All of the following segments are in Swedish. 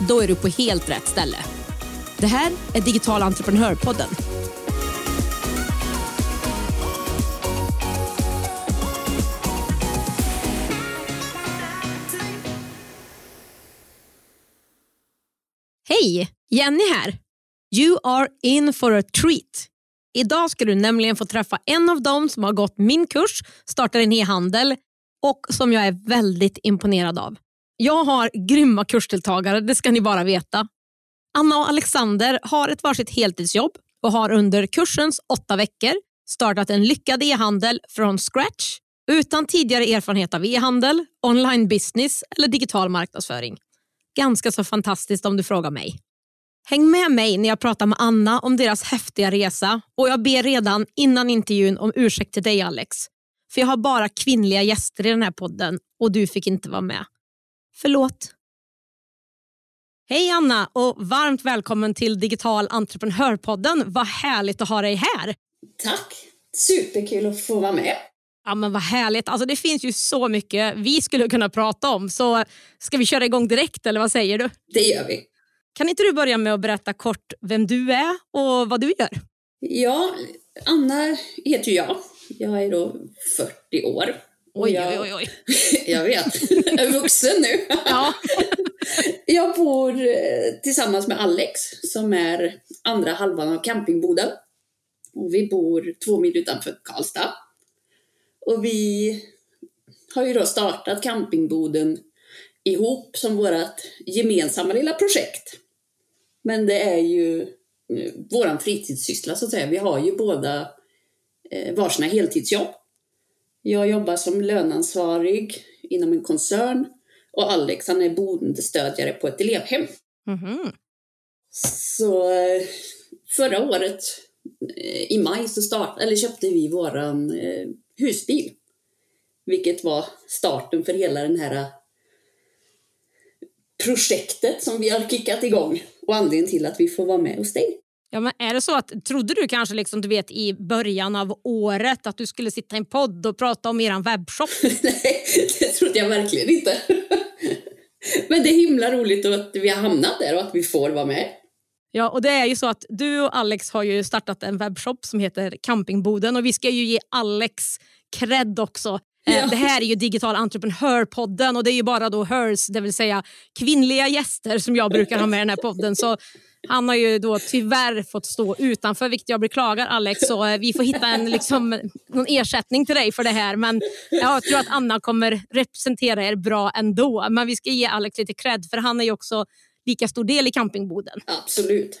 Då är du på helt rätt ställe. Det här är Digital entreprenörpodden. Hej! Jenny här. You are in for a treat. Idag ska du nämligen få träffa en av dem som har gått min kurs, startar en e-handel och som jag är väldigt imponerad av. Jag har grymma kursdeltagare, det ska ni bara veta. Anna och Alexander har ett varsitt heltidsjobb och har under kursens åtta veckor startat en lyckad e-handel från scratch utan tidigare erfarenhet av e-handel, online business eller digital marknadsföring. Ganska så fantastiskt om du frågar mig. Häng med mig när jag pratar med Anna om deras häftiga resa och jag ber redan innan intervjun om ursäkt till dig Alex. För jag har bara kvinnliga gäster i den här podden och du fick inte vara med. Förlåt. Hej Anna och varmt välkommen till Digital entreprenörpodden. Vad härligt att ha dig här. Tack! Superkul att få vara med. Ja men vad härligt. Alltså det finns ju så mycket vi skulle kunna prata om. Så ska vi köra igång direkt eller vad säger du? Det gör vi. Kan inte du börja med att berätta kort vem du är och vad du gör? Ja, Anna heter jag. Jag är då 40 år. Oj, jag, oj, oj. jag vet, jag är vuxen nu. Ja. jag bor eh, tillsammans med Alex som är andra halvan av campingboden. Och vi bor två mil utanför Karlstad. Och vi har ju då startat campingboden ihop som vårt gemensamma lilla projekt. Men det är ju eh, våran fritidssyssla så att säga. Vi har ju båda eh, varsina heltidsjobb. Jag jobbar som löneansvarig inom en koncern och Alex han är boendestödjare på ett elevhem. Mhm. Så eh, förra året eh, i maj så start, eller köpte vi våran eh, husbil. Vilket var starten för hela den här eh, projektet som vi har kickat igång och anledningen till att vi får vara med hos dig. Ja, men är det så att, trodde du kanske liksom, du vet, i början av året att du skulle sitta i en podd och prata om er webbshop? Nej, det trodde jag verkligen inte. Men det är himla roligt att vi har hamnat där och att vi får vara med. Ja, och det är ju så att du och Alex har ju startat en webbshop som heter Campingboden och vi ska ju ge Alex cred också. Eh, Ja. Det här är ju Digital entreprenörpodden och det är ju bara då hers, det vill säga kvinnliga gäster som jag brukar ha med i den här podden. Så han har ju då tyvärr fått stå utanför, vilket jag beklagar Alex. Så eh, vi får hitta en, liksom, någon ersättning till dig för det här. Men jag tror att Anna kommer representera er bra ändå. Men vi ska ge Alex lite cred för han är ju också lika stor del i campingboden. Absolut.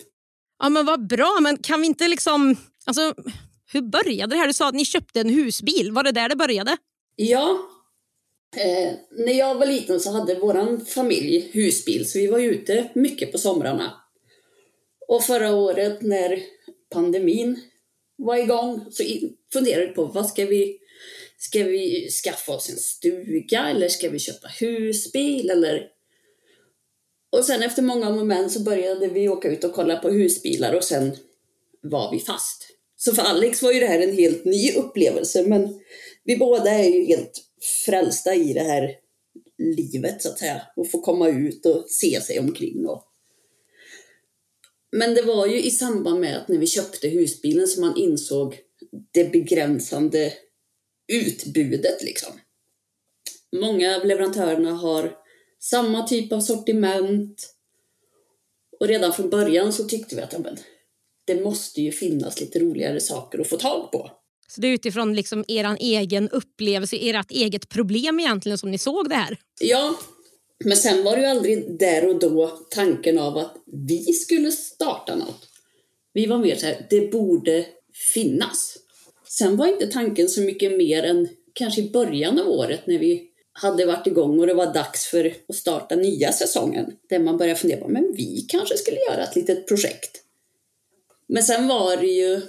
Ja men vad bra, men kan vi inte liksom... Alltså, hur började det här? Du sa att ni köpte en husbil. Var det där det började? Ja, eh, när jag var liten så hade våran familj husbil så vi var ute mycket på somrarna. Och förra året när pandemin var igång så funderade vi på vad ska vi Ska vi skaffa oss en stuga eller ska vi köpa husbil eller och sen efter många moment så började vi åka ut och kolla på husbilar och sen var vi fast. Så för Alex var ju det här en helt ny upplevelse men vi båda är ju helt frälsta i det här livet så att säga och få komma ut och se sig omkring. Och... Men det var ju i samband med att när vi köpte husbilen som man insåg det begränsande utbudet liksom. Många av leverantörerna har samma typ av sortiment och redan från början så tyckte vi att ja, men, det måste ju finnas lite roligare saker att få tag på. Så det är utifrån liksom er egen upplevelse, ert eget problem egentligen som ni såg det här? Ja, men sen var det ju aldrig där och då tanken av att vi skulle starta något. Vi var mer så här, det borde finnas. Sen var inte tanken så mycket mer än kanske i början av året när vi hade varit igång och det var dags för att starta nya säsongen. Där man började fundera på, men vi kanske skulle göra ett litet projekt. Men sen var det ju,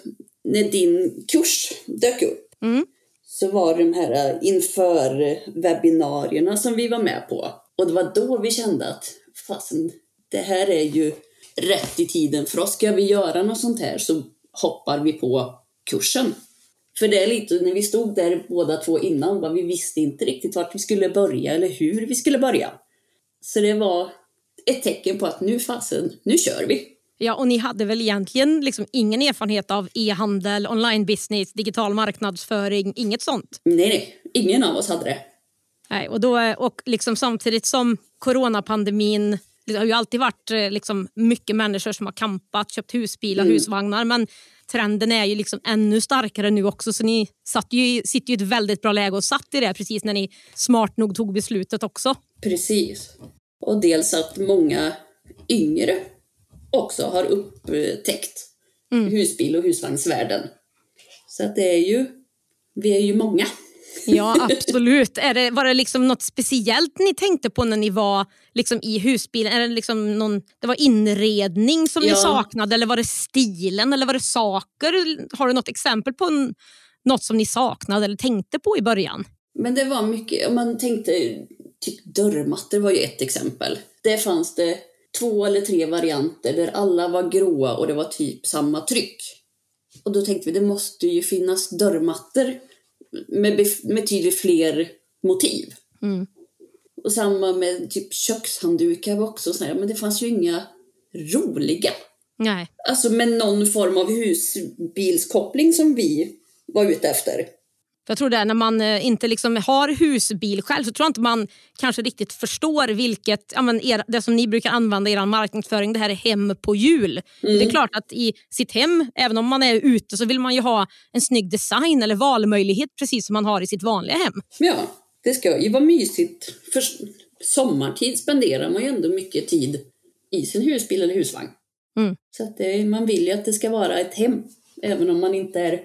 när din kurs dök upp, Mm. så var det de här inför webbinarierna som vi var med på. Och det var då vi kände att, fasen, det här är ju rätt i tiden för oss. Ska vi göra något sånt här så hoppar vi på kursen. För det är lite, när vi stod där båda två innan, va, vi visste inte riktigt vart vi skulle börja eller hur vi skulle börja. Så det var ett tecken på att nu fasen, nu kör vi. Ja, och ni hade väl egentligen liksom ingen erfarenhet av e-handel, online business, digital marknadsföring, inget sånt? Nej, nej, ingen av oss hade det. Nej, och, då, och liksom samtidigt som coronapandemin det har ju alltid varit eh, liksom mycket människor som har kampat, köpt husbilar, Mm. husvagnar. Men trenden är ju liksom ännu starkare nu också. Så ni satt ju, sitter ju i ett väldigt bra läge och satt i det precis när ni smart nog tog beslutet också. Precis. Och dels att många yngre också har upptäckt husbil och husvagnsvärlden. Så att det är ju, vi är ju många. Ja, absolut. Är det, var det liksom något speciellt ni tänkte på när ni var liksom i husbilen? Är det, liksom någon, det var inredning som ni Ja. saknade eller var det stilen eller var det saker? Har du något exempel på n- något som ni saknade eller tänkte på i början? Men det var mycket, om man tänkte, typ dörrmattor var ju ett exempel. Där fanns det två eller tre varianter där alla var gråa och det var typ samma tryck. Och då tänkte vi, det måste ju finnas dörrmattor med med tydligt fler motiv. Mm. Och samma med typ kökshanddukar var också sådär, men det fanns ju inga roliga. Nej. Alltså med någon form av husbilskoppling som vi var ute efter. Jag tror det, när man eh, inte liksom har husbil själv så tror jag inte man kanske riktigt förstår vilket, ja, men er, det som ni brukar använda i er marknadsföring, det här är hem på jul. Det är klart att i sitt hem, även om man är ute, så vill man ju ha en snygg design eller valmöjlighet precis som man har i sitt vanliga hem. Ja, det ska ju vara mysigt. För sommartid spenderar man ju ändå mycket tid i sin husbil eller husvagn. Mm. Så att det, man vill ju att det ska vara ett hem, även om man inte är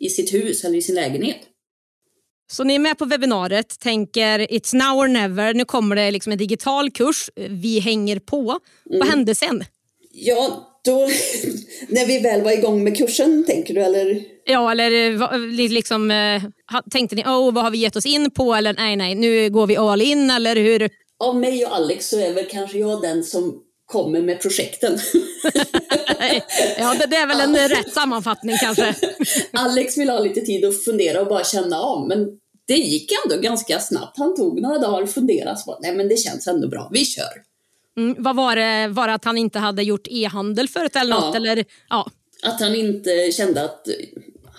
i sitt hus eller i sin lägenhet. Så ni är med på webbinariet, tänker it's now or never, nu kommer det liksom en digital kurs, vi hänger på. Vad hände sen? Ja, då, när vi väl var igång med kursen, tänker du? Eller? Ja, eller eh, liksom, eh, tänkte ni oh, vad har vi gett oss in på? Eller nej, nej, nu går vi all in. Eller hur? Av mig och Alex så är väl kanske jag den som kommer med projekten. ja, det, det är väl en rätt sammanfattning kanske. Alex vill ha lite tid att fundera och bara känna om, men det gick ändå ganska snabbt. Han tog några dagar funderade och bara, nej men det känns ändå bra, vi kör. Mm, vad var det? Var det att han inte hade gjort e-handel förut eller Ja. något? Eller, ja. Att han inte kände att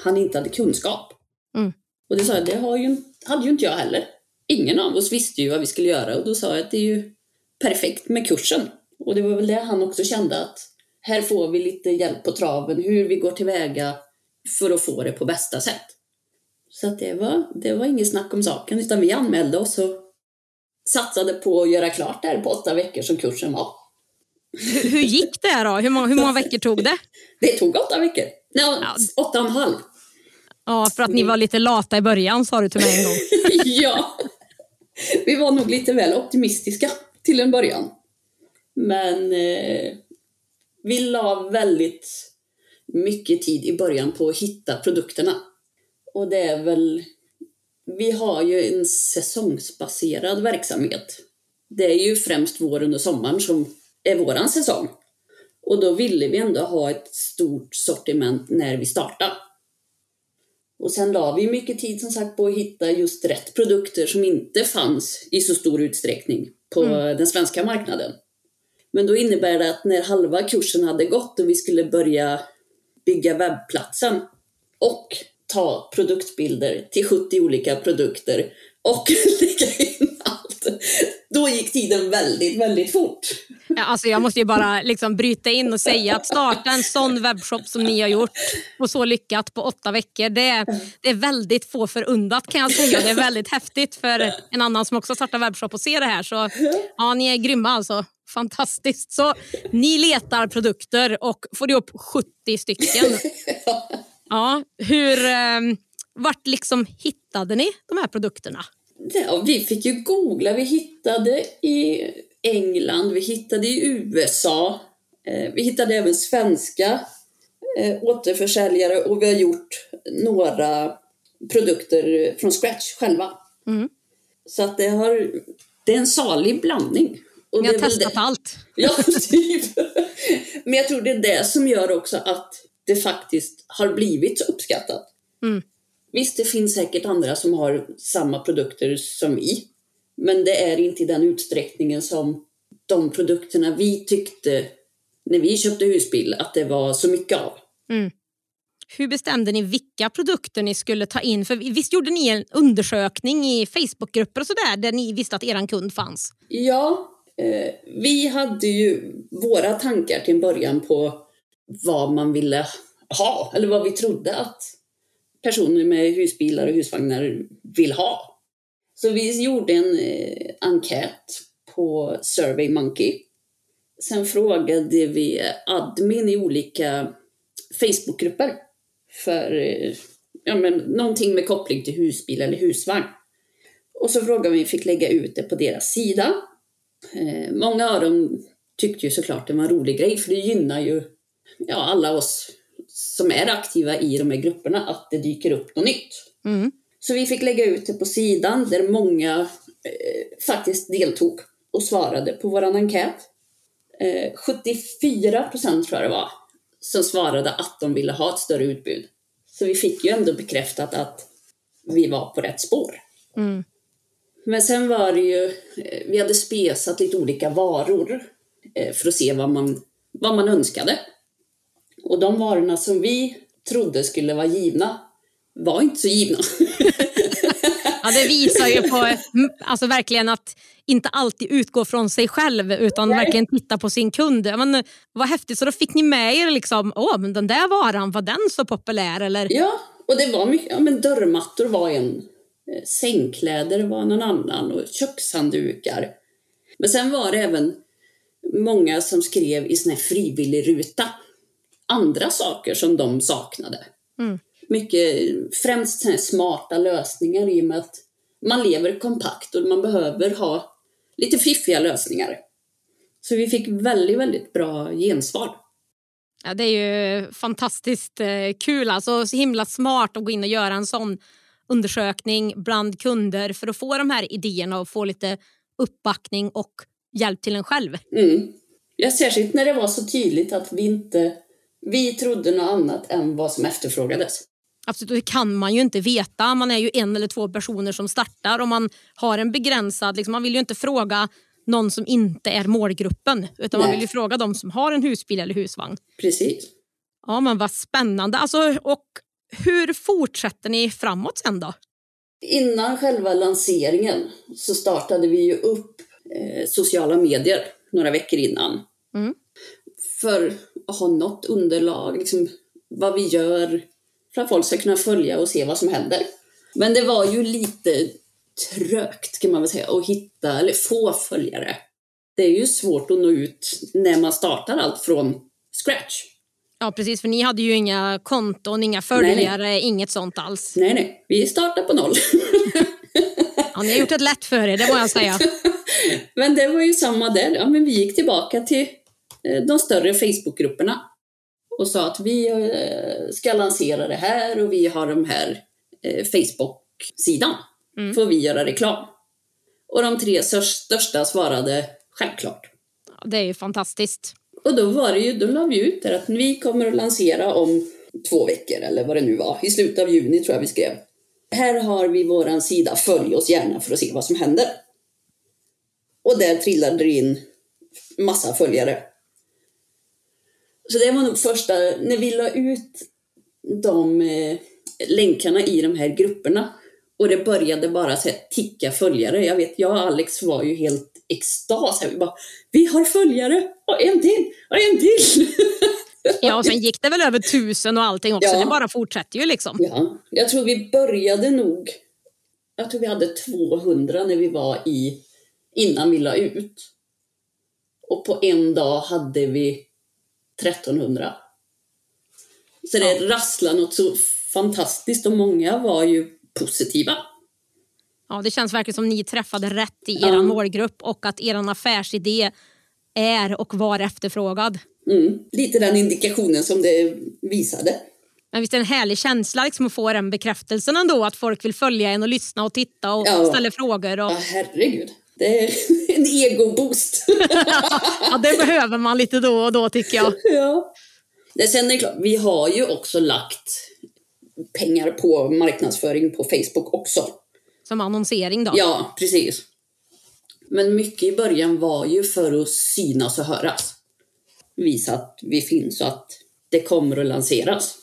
han inte hade kunskap. Mm. Och det sa jag, det har ju, hade ju inte jag heller. Ingen av oss visste ju vad vi skulle göra och då sa jag att det är ju perfekt med kursen. Och det var väl det han också kände att här får vi lite hjälp på traven hur vi går tillväga för att få det på bästa sätt. Så det var, det var inget snack om saken utan vi anmälde oss och satsade på att göra klart det här på åtta veckor som kursen var. hur, hur gick det då? Hur många, hur många veckor tog det? Det tog åtta veckor. Nej, Ja. åtta och en halv. Ja, för att ni var lite lata i början sa du till mig en gång. ja, vi var nog lite väl optimistiska till en början. Men eh, vi la väldigt mycket tid i början på att hitta produkterna. Och det är väl... Vi har ju en säsongsbaserad verksamhet. Det är ju främst våren och sommaren som är våran säsong. Och då ville vi ändå ha ett stort sortiment när vi startade. Och sen la vi mycket tid som sagt på att hitta just rätt produkter som inte fanns i så stor utsträckning på den svenska marknaden. Men då innebär det att när halva kursen hade gått och vi skulle börja bygga webbplatsen och ta produktbilder till 70 olika produkter och lägga in allt. Då gick tiden väldigt, väldigt fort. Ja, alltså jag måste ju bara liksom bryta in och säga att starta en sån webbshop som ni har gjort och så lyckat på åtta veckor, det är, det är väldigt få förunnat kan jag säga. Det är väldigt häftigt för en annan som också startar webbshop och ser det här. Så ja, ni är grymma alltså. Fantastiskt. Så ni letar produkter och får ihop 70 stycken. Ja, hur, eh, vart liksom hittade ni de här produkterna? Ja, vi fick ju googla. Vi hittade i England, vi hittade i USA. Eh, vi hittade även svenska eh, återförsäljare och vi har gjort några produkter från scratch själva. Mm. Så att det, har, det är en salig blandning. Och Ni har testat allt. Ja, typ. Men jag tror det är det som gör också att det faktiskt har blivit så uppskattat. Mm. Visst, det finns säkert andra som har samma produkter som vi. Men det är inte i den utsträckningen som de produkterna vi tyckte när vi köpte husbil att det var så mycket av. Hur bestämde ni vilka produkter ni skulle ta in? För visst gjorde ni en undersökning i Facebookgrupper och sådär där ni visste att er kund fanns? Ja, Eh, vi hade ju våra tankar till en början på vad man ville ha, eller vad vi trodde att personer med husbilar och husvagnar vill ha. Så vi gjorde en eh, enkät på SurveyMonkey. Sen frågade vi admin i olika Facebookgrupper för eh, ja, men, någonting med koppling till husbil eller husvagn. Och så frågade vi om vi fick lägga ut det på deras sida. Eh, många av dem tyckte ju såklart det var en rolig grej för det gynnar ju ja, alla oss som är aktiva i de här grupperna att det dyker upp något nytt. Mm. Så vi fick lägga ut det på sidan där många eh, faktiskt deltog och svarade på vår enkät. Eh, 74 procent tror jag det var som svarade att de ville ha ett större utbud. Så vi fick ju ändå bekräftat att vi var på rätt spår. Mm. Men sen var det ju, eh, vi hade spesat lite olika varor eh, för att se vad man, vad man önskade. Och de varorna som vi trodde skulle vara givna var inte så givna. Ja, det visar ju på alltså verkligen att inte alltid utgå från sig själv utan verkligen titta på sin kund. Men, vad häftigt, så då fick ni med er liksom, åh men den där varan, var den så populär? Eller? Ja, och det var mycket, ja men dörrmattor var en, sängkläder var någon annan och kökshanddukar. Men sen var det även många som skrev i sån här frivillig ruta andra saker som de saknade. Mm. Mycket, främst såna smarta lösningar i och med att man lever kompakt och man behöver ha lite fiffiga lösningar. Så vi fick väldigt, väldigt bra gensvar. Ja, det är ju fantastiskt eh, kul, alltså så himla smart att gå in och göra en sån undersökning bland kunder för att få de här idéerna och få lite uppbackning och hjälp till en själv. Mm. Ja, särskilt när det var så tydligt att vi inte vi trodde något annat än vad som efterfrågades. Absolut, och det kan man ju inte veta. Man är ju en eller två personer som startar och man har en begränsad... Liksom, man vill ju inte fråga någon som inte är målgruppen utan man Nej. vill ju fråga de som har en husbil eller husvagn. Precis. Ja, men vad spännande. Alltså, och hur fortsätter ni framåt sen då? Innan själva lanseringen så startade vi ju upp eh, sociala medier några veckor innan. Mm. För att ha något underlag, liksom, vad vi gör, för att folk ska kunna följa och se vad som händer. Men det var ju lite trögt kan man väl säga att hitta, eller få följare. Det är ju svårt att nå ut när man startar allt från scratch. Ja, precis. För ni hade ju inga konton, inga följare, inget sånt alls. Nej, nej, vi startar på noll. Ja, ni har gjort det lätt för er, det må jag säga. Men det var ju samma där. Ja, men vi gick tillbaka till eh, de större Facebookgrupperna och sa att vi eh, ska lansera det här och vi har de här eh, Facebook-sidan. Mm. Får vi göra reklam? Och de tre störst- största svarade självklart. Ja, det är ju fantastiskt. Och då var det ju, då la vi ut där att vi kommer att lansera om två veckor eller vad det nu var. I slutet av juni tror jag vi skrev. Här har vi våran sida, följ oss gärna för att se vad som händer. Och där trillade det in massa följare. Så det var nog första, när vi la ut de eh, länkarna i de här grupperna och det började bara så här, ticka följare. Jag vet, jag och Alex var ju helt extas. här. Vi bara, vi har följare! Och en till! Och en till! Ja, och sen gick det väl över tusen och allting också. Ja. Det bara fortsätter ju liksom. Ja, jag tror vi började nog... Jag tror vi hade 200 när vi var i... Innan vi la ut. Och på en dag hade vi 1300. Så det rasslade något så fantastiskt och många var ju positiva. Ja, det känns verkligen som ni träffade rätt i er målgrupp och att er affärsidé är och var efterfrågad. Mm. Lite den indikationen som det visade. Men visst är det en härlig känsla liksom, att få den bekräftelsen ändå att folk vill följa en och lyssna och titta och Ja. ställa frågor. Och... Ja, herregud. Det är en egoboost. Ja, det behöver man lite då och då tycker jag. ja. Sen är det klart, vi har ju också lagt pengar på marknadsföring på Facebook också. Som annonsering då. Ja, precis. Men mycket i början var ju för att synas och höras. Visa att vi finns och att det kommer att lanseras.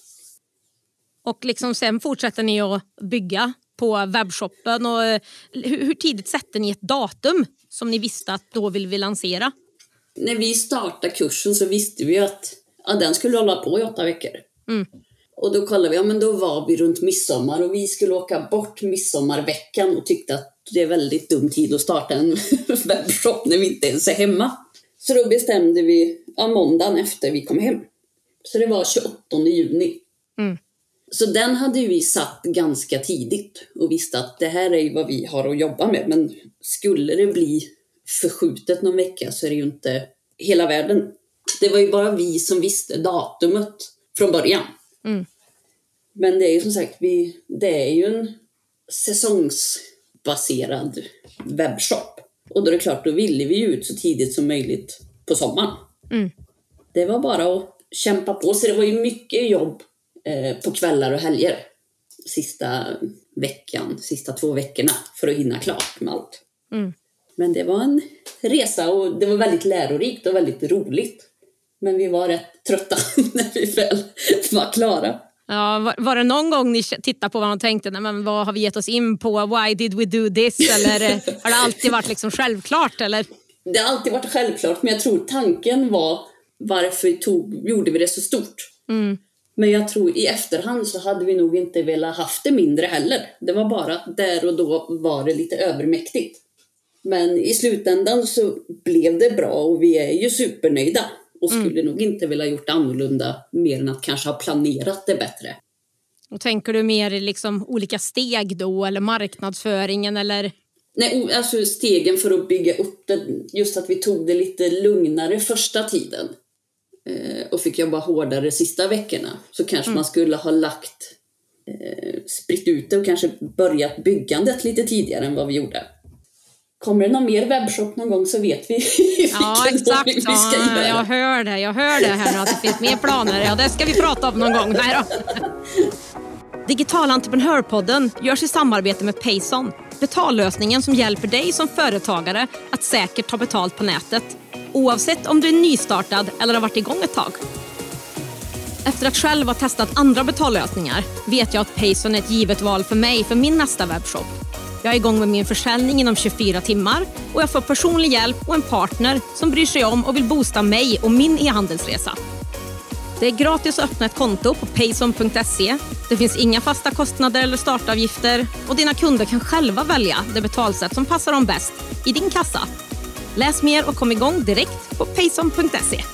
Och liksom sen fortsätter ni att bygga på webbshoppen. Och, eh, hur, hur tidigt sätter ni ett datum som ni visste att då vill vi lansera? När vi startade kursen så visste vi att ja, den skulle hålla på i åtta veckor. Mm. Och då kollade vi, ja men då var vi runt midsommar och vi skulle åka bort midsommarveckan och tyckte att det är väldigt dum tid att starta en webbshop när vi inte ens är hemma. Så då bestämde vi ja, måndagen efter vi kom hem. Så det var 28 juni. Mm. Så den hade vi satt ganska tidigt och visste att det här är ju vad vi har att jobba med. Men skulle det bli förskjutet någon vecka så är det ju inte hela världen. Det var ju bara vi som visste datumet från början. Mm. Men det är ju som sagt, vi, det är ju en säsongsbaserad webbshop. Och då är det klart, då ville vi ju ut så tidigt som möjligt på sommaren. Mm. Det var bara att kämpa på. Så det var ju mycket jobb eh, på kvällar och helger. Sista veckan, sista två veckorna för att hinna klart med allt. Mm. Men det var en resa och det var väldigt lärorikt och väldigt roligt. Men vi var rätt trötta när vi väl var klara. Ja, var, var det någon gång ni tittade på vad och tänkte Nej, men vad har vi gett oss in på? Why did we do this? Eller eh, har det alltid varit liksom självklart? Eller? Det har alltid varit självklart, men jag tror tanken var varför tog, gjorde vi det så stort? Mm. Men jag tror i efterhand så hade vi nog inte velat haft det mindre heller. Det var bara att där och då var det lite övermäktigt. Men i slutändan så blev det bra och vi är ju supernöjda. Och skulle nog inte vilja gjort annorlunda mer än att kanske ha planerat det bättre. Och tänker du mer i liksom olika steg då eller marknadsföringen eller? Nej, alltså stegen för att bygga upp det, just att vi tog det lite lugnare första tiden eh, och fick jobba hårdare sista veckorna så kanske man skulle ha lagt, eh, spritt ut det och kanske börjat byggandet lite tidigare än vad vi gjorde. Kommer det någon mer webbshop någon gång så vet vi Ja, exakt. vi ska Ja, jag hör det. Jag hör det här nu att det finns mer planer. Ja, det ska vi prata om någon gång. Nej då. Digital entreprenörpodden görs i samarbete med Payson. Betallösningen som hjälper dig som företagare att säkert ta betalt på nätet. Oavsett om du är nystartad eller har varit igång ett tag. Efter att själv ha testat andra betallösningar vet jag att Payson är ett givet val för mig för min nästa webbshop. Jag är igång med min försäljning inom 24 timmar och jag får personlig hjälp och en partner som bryr sig om och vill boosta mig och min e-handelsresa. Det är gratis att öppna ett konto på payson.se. Det finns inga fasta kostnader eller startavgifter och dina kunder kan själva välja det betalsätt som passar dem bäst i din kassa. Läs mer och kom igång direkt på payson.se.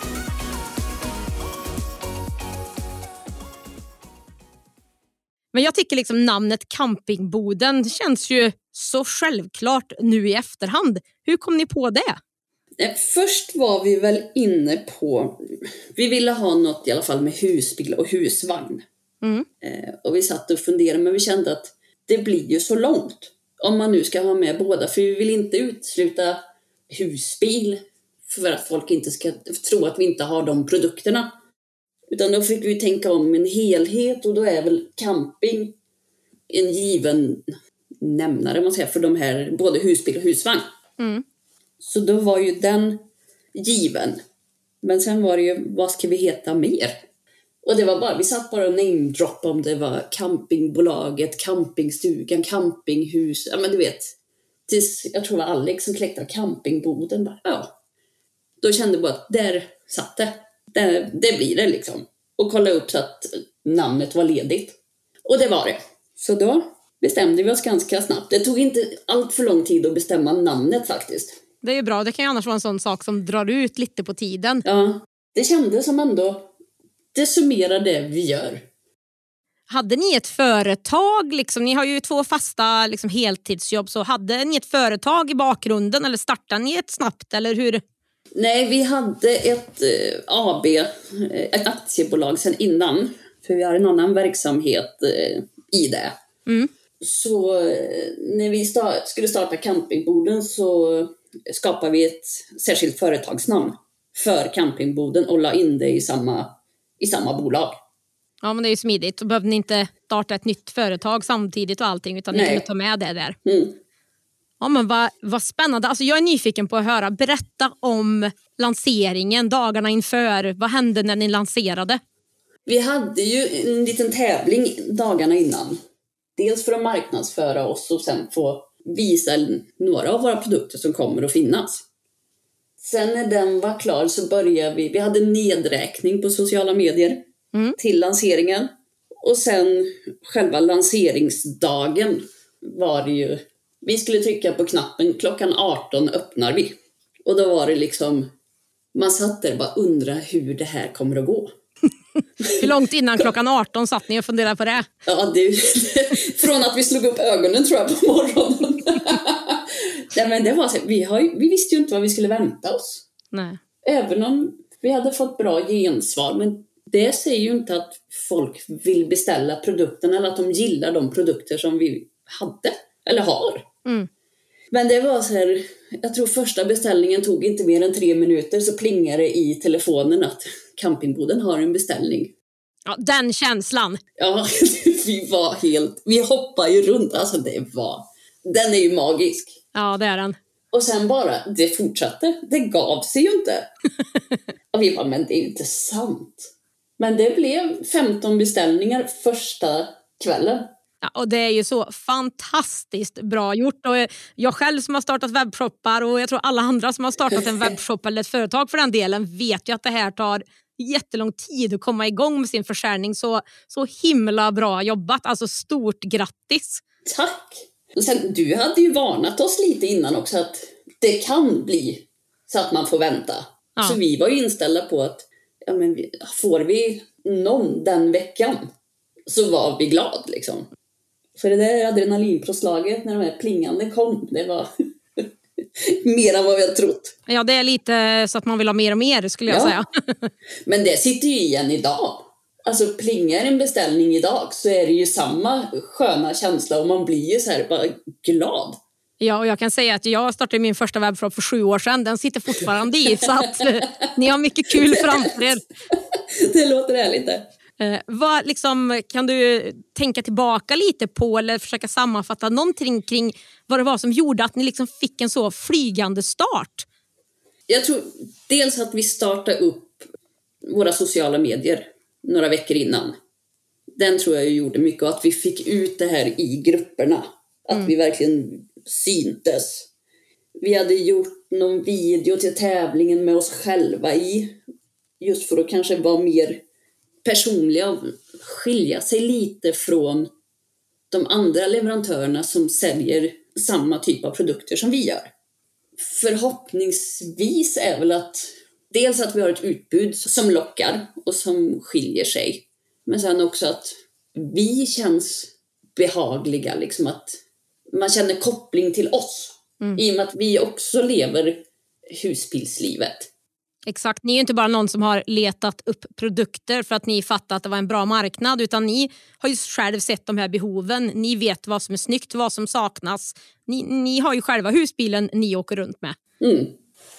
Men jag tycker liksom namnet Campingboden känns ju så självklart nu i efterhand. Hur kom ni på det? Eh, Först var vi väl inne på, vi ville ha något i alla fall med husbil och husvagn. Mm. Eh, och vi satt och funderade men vi kände att det blir ju så långt. Om man nu ska ha med båda, för vi vill inte utesluta husbil för att folk inte ska tro att vi inte har de produkterna. Utan då fick vi tänka om en helhet och då är väl camping en given nämnare man säger, för de här, både husbil och husvagn. Mm. Så då var ju den given. Men sen var det ju, vad ska vi heta mer? Och det var bara, vi satt bara och namedroppade om det var campingbolaget, campingstugan, campinghus, ja men du vet. Tills, jag tror det var Alex som kläckte campingboden. Bara, ja. Då kände jag bara att där satt det. Det. Det blir det liksom. Och kolla upp så att namnet var ledigt. Och det var det. Så då bestämde vi oss ganska snabbt. Det tog inte allt för lång tid att bestämma namnet faktiskt. Det är ju bra. Det kan ju annars vara en sån sak som drar ut lite på tiden. Ja, det kändes som ändå, det summerar det vi gör. hade ni ett företag? Liksom, ni har ju två fasta liksom, heltidsjobb. Så hade ni ett företag i bakgrunden eller startade ni ett snabbt? Eller hur? Nej, vi hade ett eh, AB, eh, ett aktiebolag sedan innan. För vi har en annan verksamhet eh, i det. Mm. Så eh, när vi sta- skulle starta campingboden så skapade vi ett särskilt företagsnamn för campingboden och la in det i samma, i samma bolag. Ja, men det är ju smidigt. Då behövde ni inte starta ett nytt företag samtidigt och allting utan ni kunde ta med det där. Mm. Ja, men vad, vad spännande. Alltså, jag är nyfiken på att höra. Berätta om lanseringen, dagarna inför. Vad hände när ni lanserade? Vi hade ju en liten tävling dagarna innan. Dels för att marknadsföra oss och sen få visa några av våra produkter som kommer att finnas. Sen när den var klar så började vi, vi hade nedräkning på sociala medier Mm. till lanseringen. Och sen själva lanseringsdagen var det ju, vi skulle trycka på knappen, klockan 18 öppnar vi. Och då var det liksom, man satt där och bara undrade hur det här kommer att gå. Hur långt innan klockan 18 satt ni och funderade på det? Ja, det, från att vi slog upp ögonen tror jag på morgonen. Nej, men det var så, vi, har, vi visste ju inte vad vi skulle vänta oss. Nej. Även om vi hade fått bra gensvar. Men det säger ju inte att folk vill beställa produkten eller att de gillar de produkter som vi hade eller har. Mm. Men det var så här, jag tror första beställningen tog inte mer än tre minuter så plingade det i telefonen att campingboden har en beställning. Ja, den känslan. Ja, vi var helt... Vi hoppade ju runt. Alltså det var... Den är ju magisk. Ja, det är den. Och sen bara, det fortsatte. Det gav sig ju inte. Och vi bara, men det är ju inte sant. Men det blev 15 beställningar första kvällen. Ja, och det är ju så fantastiskt bra gjort. Och jag själv som har startat webbshoppar och jag tror alla andra som har startat en webbshop eller ett företag för den delen vet ju att det här tar jättelång tid att komma igång med sin försäljning. Så, så himla bra jobbat. Alltså stort grattis! Tack! Och sen, du hade ju varnat oss lite innan också att det kan bli så att man får vänta. Ja. Så vi var ju inställda på att ja, men får vi någon den veckan så var vi glad liksom. Så det där adrenalinpåslaget när de här plingande kom, det var mer än vad vi hade trott. Ja, det är lite så att man vill ha mer och mer skulle jag Ja. säga. Men det sitter ju igen idag. Alltså plingar en beställning idag så är det ju samma sköna känsla och man blir ju så här bara glad. Ja, och jag kan säga att jag startade min första webbshop för sju år sedan. Den sitter fortfarande i, så att eh, ni har mycket kul framför er. Det låter härligt det. Eh, vad liksom, kan du tänka tillbaka lite på eller försöka sammanfatta någonting kring vad det var som gjorde att ni liksom fick en så flygande start? Jag tror dels att vi startade upp våra sociala medier några veckor innan. Den tror jag gjorde mycket och att vi fick ut det här i grupperna. Att vi verkligen syntes. Vi hade gjort någon video till tävlingen med oss själva i. Just för att kanske vara mer personliga skilja sig lite från de andra leverantörerna som säljer samma typ av produkter som vi gör förhoppningsvis är väl att dels att vi har ett utbud som lockar och som skiljer sig. Men sen också att vi känns behagliga, liksom att man känner koppling till oss. I och med att vi också lever husbilslivet. Exakt, ni är inte bara någon som har letat upp produkter för att ni fattat att det var en bra marknad utan ni har ju själv sett de här behoven. Ni vet vad som är snyggt, vad som saknas. Ni, ni har ju själva husbilen ni åker runt med. Mm.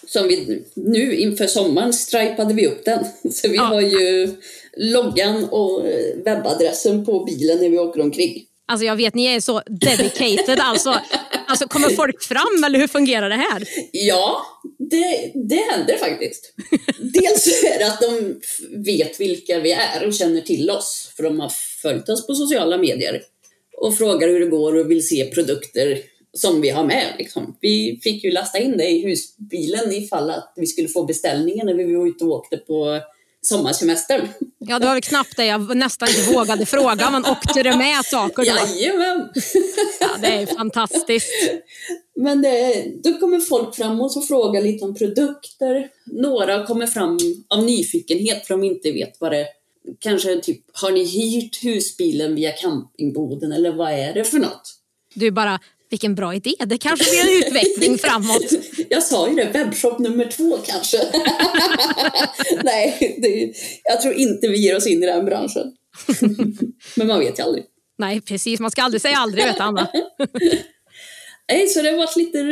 Som vi, nu inför sommaren stripade vi upp den. Så vi Ja. har ju loggan och webbadressen på bilen när vi åker omkring. Alltså jag vet, ni är så dedicated. Alltså, alltså kommer folk fram eller hur fungerar det här? Ja, det, det händer faktiskt. Dels är det att de vet vilka vi är och känner till oss, för de har följt oss på sociala medier och frågar hur det går och vill se produkter som vi har med. Liksom. Vi fick ju lasta in det i husbilen ifall att vi skulle få beställningen när vi var ute och åkte på sommarsemestern. Ja, det var väl knappt det jag nästan inte vågade fråga, men åkte det med saker då? Jajamän! Ja, det är fantastiskt. Men det, då kommer folk fram och så frågar lite om produkter. Några kommer fram av nyfikenhet för de inte vet vad det, kanske typ, har ni hyrt husbilen via campingboden eller vad är det för något? Du bara, vilken bra idé, det kanske blir en utveckling framåt. Jag sa ju det, webbshop nummer två kanske. Nej, det, jag tror inte vi ger oss in i den branschen. Men man vet ju aldrig. Nej, precis. Man ska aldrig säga aldrig, vet Anna. Nej, så det har varit lite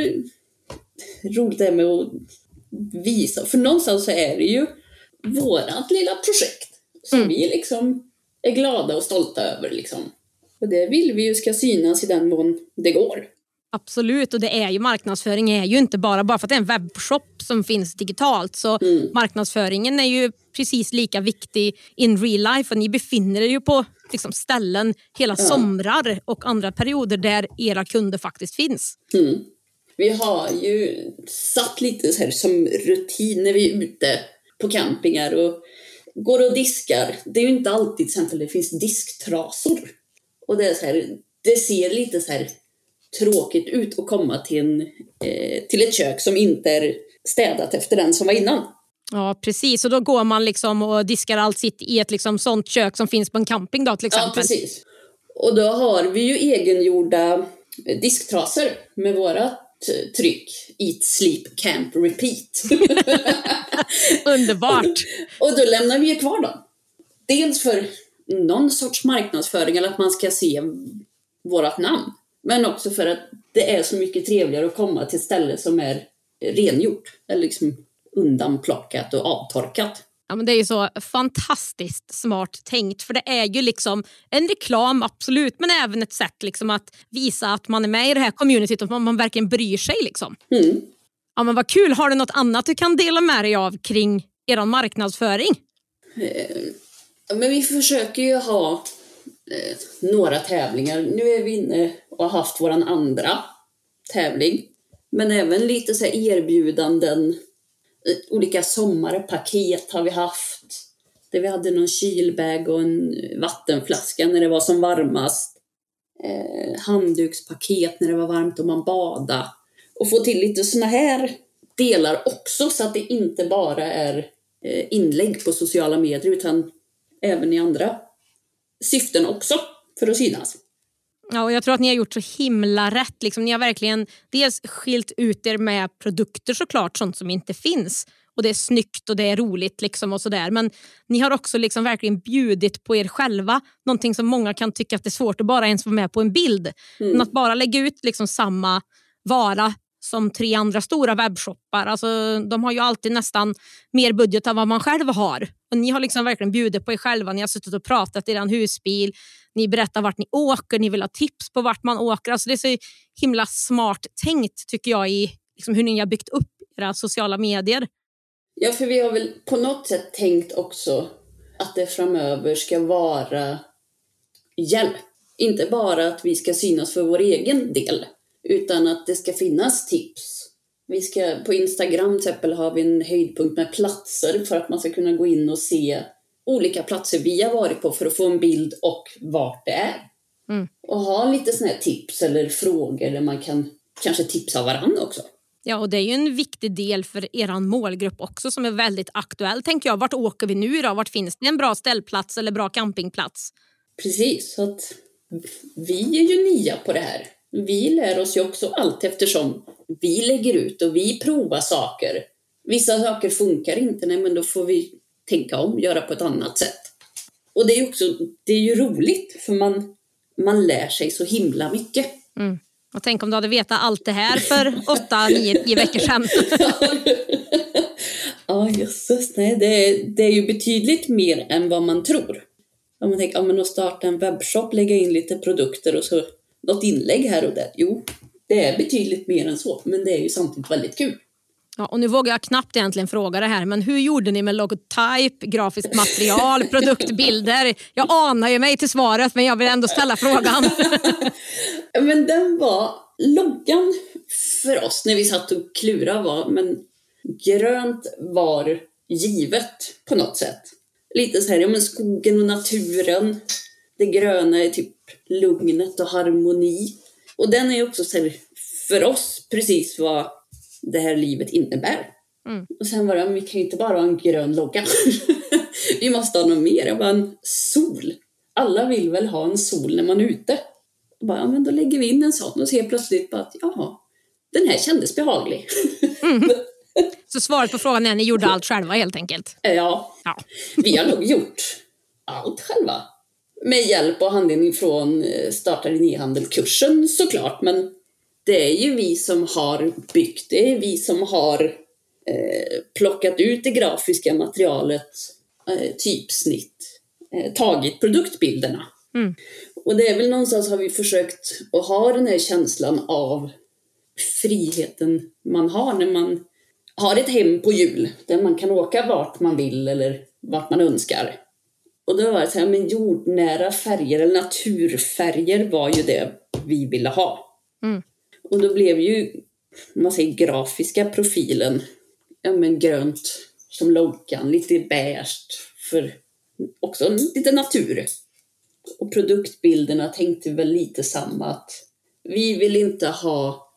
roligt det här med att visa. För någonstans så är det ju vårat lilla projekt som mm. vi liksom är glada och stolta över. Liksom. Och det vill vi ju ska synas i den mån det går. Absolut, och det är ju marknadsföring är ju inte bara, bara för att det är en webbshop som finns digitalt. Så mm. marknadsföringen är ju precis lika viktig in real life. Och ni befinner er ju på liksom, ställen hela ja. somrar och andra perioder där era kunder faktiskt finns. Mm. Vi har ju satt lite så här som rutin när vi är ute på campingar och går och diskar. Det är ju inte alltid till exempel det finns disktrasor. Och det är så här, det ser lite så här tråkigt ut att komma till, en, eh, till ett kök som inte är städat efter den som var innan. Ja precis, och då går man liksom och diskar allt sitt i ett liksom sånt kök som finns på en camping då, till exempel. Ja precis. Och då har vi ju egengjorda disktrasor med våra tryck Eat, Sleep, Camp, Repeat. Underbart! och då lämnar vi kvar dem. Dels för någon sorts marknadsföring eller att man ska se vårt namn. Men också för att det är så mycket trevligare att komma till ett ställe som är rengjort. Eller liksom undanplockat och avtorkat. Ja, men det är ju så fantastiskt smart tänkt för det är ju liksom en reklam absolut men även ett sätt liksom att visa att man är med i det här communityt och att man, man verkligen bryr sig. Liksom. Mm. Ja, men vad kul, har du något annat du kan dela med dig av kring er marknadsföring? Men vi försöker ju ha eh, några tävlingar. Nu är vi inne och har haft vår andra tävling. Men även lite så erbjudanden Eh, olika sommarpaket har vi haft. Där vi hade någon kylbag och en vattenflaska när det var som varmast. Eh, handdukspaket när det var varmt och man badade. Och få till lite såna här delar också så att det inte bara är eh, inlägg på sociala medier utan även i andra syften också för att synas. Ja, och jag tror att ni har gjort så himla rätt. Liksom, ni har verkligen dels skilt ut er med produkter såklart, sånt som inte finns. Och det är snyggt och det är roligt liksom och sådär. Men ni har också liksom verkligen bjudit på er själva. Någonting som många kan tycka att det är svårt att bara ens vara med på en bild. Mm. Men att bara lägga ut liksom samma vara som tre andra stora webbshoppar. Alltså, de har ju alltid nästan mer budget än vad man själv har. Och ni har liksom verkligen bjudit på er själva. Ni har suttit och pratat i er husbil. Ni berättar vart ni åker. Ni vill ha tips på vart man åker. Alltså, det är så himla smart tänkt tycker jag i liksom, hur ni har byggt upp era sociala medier. Ja, för vi har väl på något sätt tänkt också att det framöver ska vara hjälp. Inte bara att vi ska synas för vår egen del, utan att det ska finnas tips. Vi ska, på Instagram till exempel har vi en höjdpunkt med platser för att man ska kunna gå in och se olika platser vi har varit på för att få en bild och vart det är. Mm. Och ha lite såna här tips eller frågor där man kan kanske tipsa varandra också. Ja, och det är ju en viktig del för er målgrupp också som är väldigt aktuell. tänker jag. Vart åker vi nu då? Vart finns det en bra ställplats eller bra campingplats? Precis, så att vi är ju nya på det här vi lär oss ju också allt eftersom vi lägger ut och vi provar saker. Vissa saker funkar inte, nej men då får vi tänka om, göra på ett annat sätt. Och det är också, det är ju roligt för man, man lär sig så himla mycket. Mm. Och tänk om du hade vetat allt det här för åtta, nio, nio veckor sedan. ja, jösses. Nej, det är, det är ju betydligt mer än vad man tror. Om man tänker, ja men att starta en webbshop, lägga in lite produkter och så något inlägg här och där. Jo, det är betydligt mer än så, men det är ju samtidigt väldigt kul. Ja, och nu vågar jag knappt egentligen fråga det här, men hur gjorde ni med logotyp, grafiskt material, produktbilder? Jag anar ju mig till svaret, men jag vill ändå ställa frågan. men den var, loggan för oss när vi satt och klurade var, men grönt var givet på något sätt. Lite så här, ja men skogen och naturen. Det gröna är typ lugnet och harmoni. Och den är också så här, för oss precis vad det här livet innebär. Mm. Och sen var det, vi kan ju inte bara ha en grön logga. vi måste ha något mer. Jag bara, en sol. Alla vill väl ha en sol när man är ute. Och bara, ja, men då lägger vi in en sån och ser plötsligt bara att, jaha, den här kändes behaglig. Så svaret på frågan är ni gjorde allt själva helt enkelt? ja, Ja. vi har nog gjort allt själva. Med hjälp och handledning från eh, Starta din e-handel-kursen såklart, men det är ju vi som har byggt det, är vi som har eh, plockat ut det grafiska materialet, eh, typsnitt, eh, tagit produktbilderna. Mm. Och det är väl någonstans har vi försökt att ha den här känslan av friheten man har när man har ett hem på jul där man kan åka vart man vill eller vart man önskar. Och då var det så här, men jordnära färger eller naturfärger var ju det vi ville ha. Mm. Och då blev ju, man säger grafiska profilen, ja men grönt som loggan, lite beige för också lite natur. Och produktbilderna tänkte väl lite samma att vi vill inte ha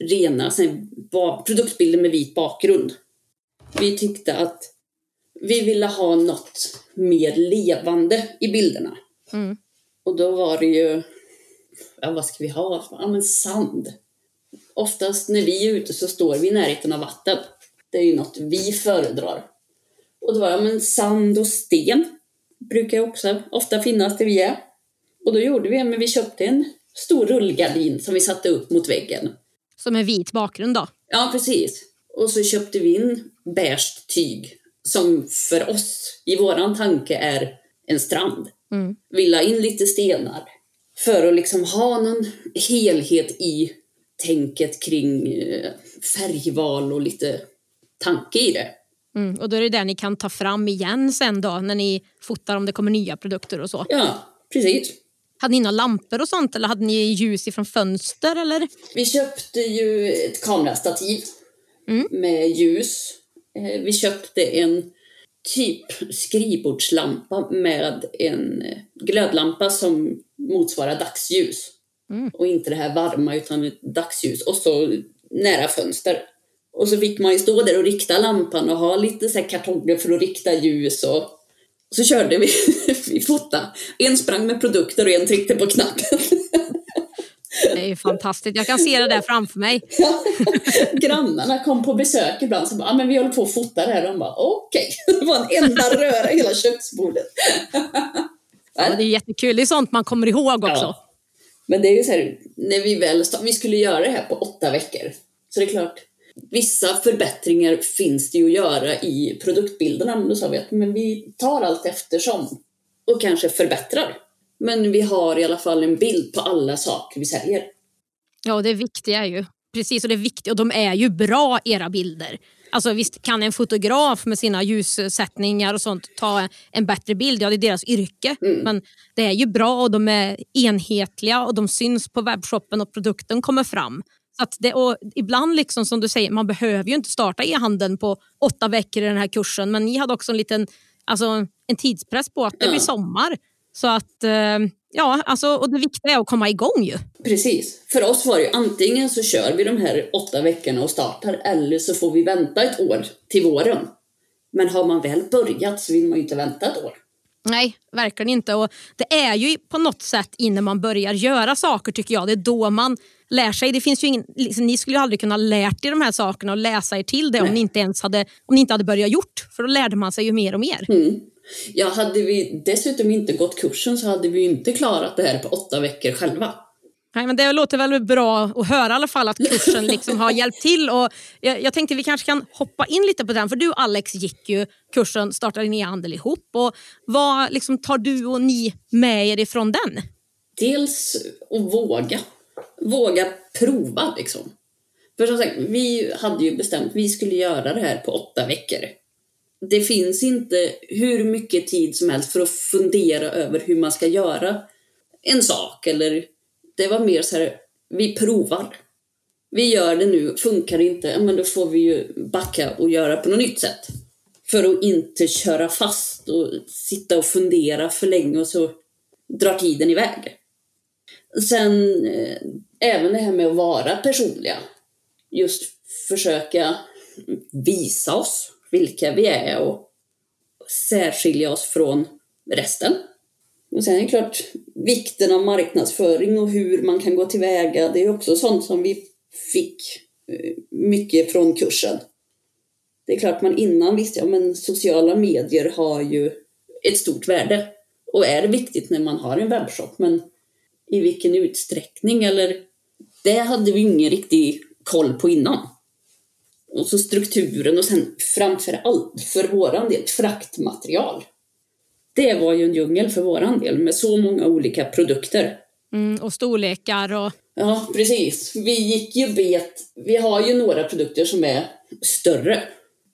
rena produktbilder med vit bakgrund. Vi tyckte att vi ville ha något mer levande i bilderna. Mm. Och då var det ju, ja vad ska vi ha? Ja men sand. Oftast när vi är ute så står vi i närheten av vatten. Det är ju något vi föredrar. Och då var det, ja men sand och sten brukar också ofta finnas där vi är. Och då gjorde vi, men vi köpte en stor rullgardin som vi satte upp mot väggen. Som en vit bakgrund då? Ja, precis. Och så köpte vi in beige tyg som för oss i våran tanke är en strand. Mm. Vi la in lite stenar för att liksom ha någon helhet i tänket kring eh, färgval och lite tanke i det. Mm. Och då är det där ni kan ta fram igen sen då när ni fotar om det kommer nya produkter och så. Ja, precis. Hade ni några lampor och sånt eller hade ni ljus ifrån fönster eller? Vi köpte ju ett kamerastativ Mm. med ljus. Eh, Vi köpte en typ skrivbordslampa med en eh, glödlampa som motsvarar dagsljus. Mm. Och inte det här varma utan dagsljus. Och så nära fönster. Och så fick man ju stå där och rikta lampan och ha lite så kartonger för att rikta ljus. Och så körde vi, vi fotade. En sprang med produkter och en tryckte på knappen. Är ju fantastiskt. Jag kan se det där framför mig. Grannarna kom på besök ibland och bara, ah, men vi håller på att fota det här. De bara, okej. Det var en enda röra i hela köksbordet. Ja, det är jättekul. Det är sånt man kommer ihåg också. Ja. Men det är ju så här, när vi väl vi skulle göra det här på åtta veckor. Så det är klart, vissa förbättringar finns det ju att göra i produktbilderna. Men då sa vi att men vi tar allt eftersom och kanske förbättrar. Men vi har i alla fall en bild på alla saker vi säljer. Ja, det viktiga är ju precis och det är viktigt och de är ju bra era bilder. Alltså visst kan en fotograf med sina ljussättningar och sånt ta en bättre bild, ja det är deras yrke. Men det är ju bra och de är enhetliga och de syns på webbshoppen och produkten kommer fram. Så att det, och ibland liksom som du säger, man behöver ju inte starta e-handeln på åtta veckor i den här kursen men ni hade också en liten alltså, en tidspress på att det Ja. blir sommar. Så att, eh, ja, alltså, och det viktiga är att komma igång ju. Precis. För oss var det ju antingen så kör vi de här åtta veckorna och startar eller så får vi vänta ett år till våren. Men har man väl börjat så vill man ju inte vänta ett år. Nej, verkligen inte. Och det är ju på något sätt innan man börjar göra saker tycker jag. Det är då man lär sig. Det finns ju ingen, liksom, ni skulle ju aldrig kunna lärt er de här sakerna och läsa er till det om ni inte ens hade, om ni inte hade börjat gjort. För då lärde man sig ju mer och mer. Mm. Ja, hade vi dessutom inte gått kursen så hade vi inte klarat det här på åtta veckor själva. Nej, men det låter väl bra att höra i alla fall att kursen liksom har hjälpt till. Och jag, jag tänkte vi kanske kan hoppa in lite på den. För du Alex gick ju kursen Starta din e-handel ihop. Och vad liksom, tar du och ni med er ifrån den? Dels att våga. Våga prova liksom. För som sagt, vi hade ju bestämt att vi skulle göra det här på åtta veckor. Det finns inte hur mycket tid som helst för att fundera över hur man ska göra en sak. Eller det var mer så här, vi provar. Vi gör det nu, funkar det inte, men då får vi ju backa och göra på något nytt sätt. För att inte köra fast och sitta och fundera för länge och så drar tiden iväg. Sen eh, även det här med att vara personliga. Just försöka visa oss vilka vi är och särskilja oss från resten. Och sen är det klart, vikten av marknadsföring och hur man kan gå tillväga, det är också sånt som vi fick eh, mycket från kursen. Det är klart man innan visste, ja men sociala medier har ju ett stort värde och är viktigt när man har en webbshop, men i vilken utsträckning eller det hade vi ingen riktig koll på innan. Och så strukturen och sen framför allt för våran del fraktmaterial. Det var ju en djungel för våran del med så många olika produkter. Mm, och storlekar och... Ja, precis. Vi gick ju bet. Vi har ju några produkter som är större.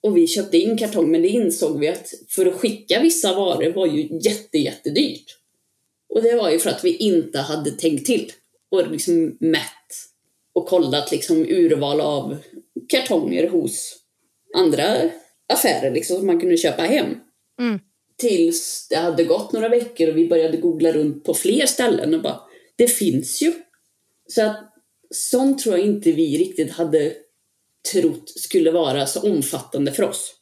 Och vi köpte in kartong, men det insåg vi att för att skicka vissa varor var ju jätte, jättedyrt. Och det var ju för att vi inte hade tänkt till och liksom mätt och kollat liksom urval av kartonger hos andra affärer liksom, som man kunde köpa hem. Mm. Tills det hade gått några veckor och vi började googla runt på fler ställen och bara, det finns ju. Så att sånt tror jag inte vi riktigt hade trott skulle vara så omfattande för oss.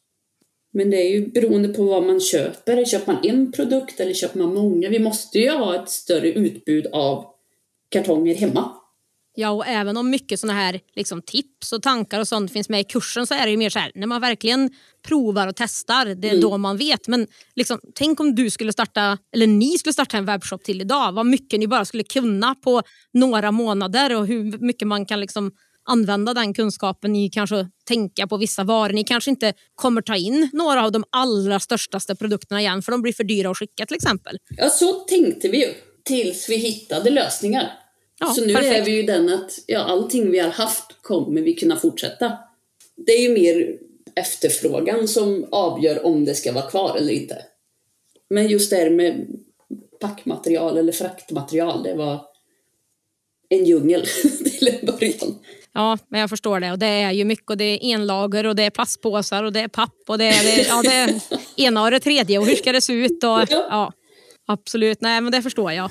Men det är ju beroende på vad man köper. Köper man en produkt eller köper man många? Vi måste ju ha ett större utbud av kartonger hemma. Ja, och även om mycket såna här liksom, tips och tankar och sånt finns med i kursen så är det ju mer så här, när man verkligen provar och testar, det är mm. då man vet. Men liksom, tänk om du skulle starta, eller ni skulle starta en webbshop till idag, vad mycket ni bara skulle kunna på några månader och hur mycket man kan liksom använda den kunskapen i kanske tänka på vissa varor. Ni kanske inte kommer ta in några av de allra största produkterna igen för de blir för dyra att skicka till exempel. Ja, så tänkte vi ju tills vi hittade lösningar. Ja, så nu perfekt. är vi ju den att ja, allting vi har haft kommer vi kunna fortsätta. Det är ju mer efterfrågan som avgör om det ska vara kvar eller inte. Men just det här med packmaterial eller fraktmaterial, det var en djungel till en början. Ja, men jag förstår det. Och det är ju mycket. Och det är enlager och det är plastpåsar och det är papp och det är det, ja, det är ena och det tredje. Och hur ska det se ut? Och, ja, absolut. Nej, men det förstår jag.